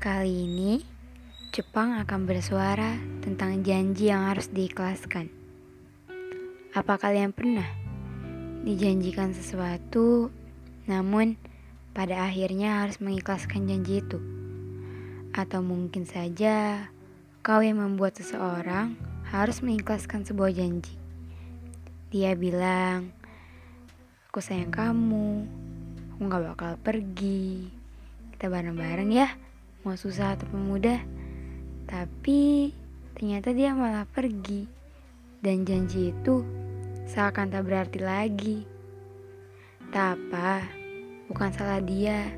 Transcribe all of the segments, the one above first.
Kali ini, Jepang akan bersuara tentang janji yang harus diikhlaskan. Apa kalian pernah dijanjikan sesuatu, namun pada akhirnya harus mengikhlaskan janji itu? Atau mungkin saja kau yang membuat seseorang harus mengikhlaskan sebuah janji. Dia bilang, aku sayang kamu, aku gak bakal pergi, kita bareng-bareng ya mau susah ataupun mudah tapi ternyata dia malah pergi. Dan janji itu seakan tak berarti lagi. Tak apa bukan salah dia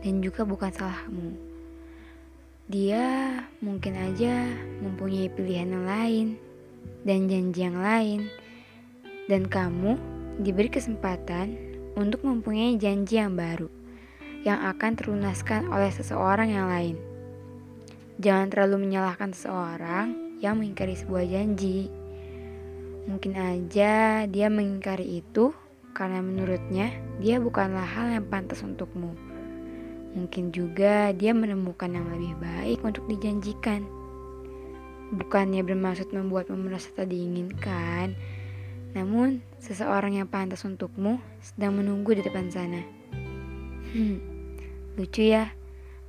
dan juga bukan salahmu dia mungkin aja mempunyai pilihan yang lain dan janji yang lain. Dan kamu diberi kesempatan untuk mempunyai janji yang baru yang akan terlunaskan oleh seseorang yang lain. Jangan terlalu menyalahkan seseorang yang mengingkari sebuah janji. Mungkin aja dia mengingkari itu karena menurutnya dia bukanlah hal yang pantas untukmu. Mungkin juga dia menemukan yang lebih baik untuk dijanjikan. Bukannya bermaksud membuatmu merasa tak diinginkan, namun seseorang yang pantas untukmu sedang menunggu di depan sana. Hmm. Lucu ya,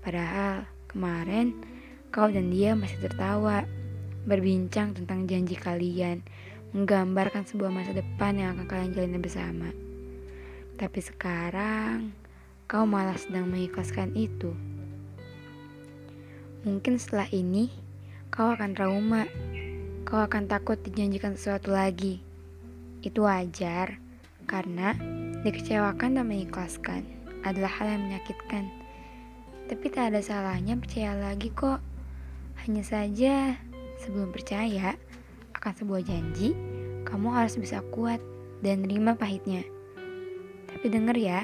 padahal kemarin kau dan dia masih tertawa, berbincang tentang janji kalian, menggambarkan sebuah masa depan yang akan kalian jalani bersama. Tapi sekarang kau malah sedang mengikhlaskan itu. Mungkin setelah ini kau akan trauma, kau akan takut dijanjikan sesuatu lagi. Itu wajar, karena dikecewakan dan mengikhlaskan adalah hal yang menyakitkan. Tapi tak ada salahnya percaya lagi kok. Hanya saja sebelum percaya akan sebuah janji, kamu harus bisa kuat dan nerima pahitnya. Tapi denger ya,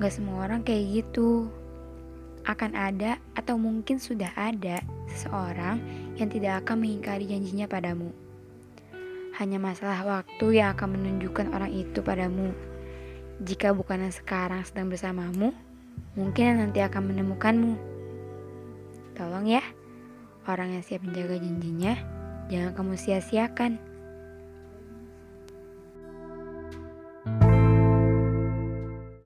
gak semua orang kayak gitu. Akan ada atau mungkin sudah ada seseorang yang tidak akan mengingkari janjinya padamu. Hanya masalah waktu yang akan menunjukkan orang itu padamu. Jika bukan yang sekarang sedang bersamamu, mungkin nanti akan menemukanmu. Tolong ya, orang yang siap menjaga janjinya, jangan kamu sia-siakan.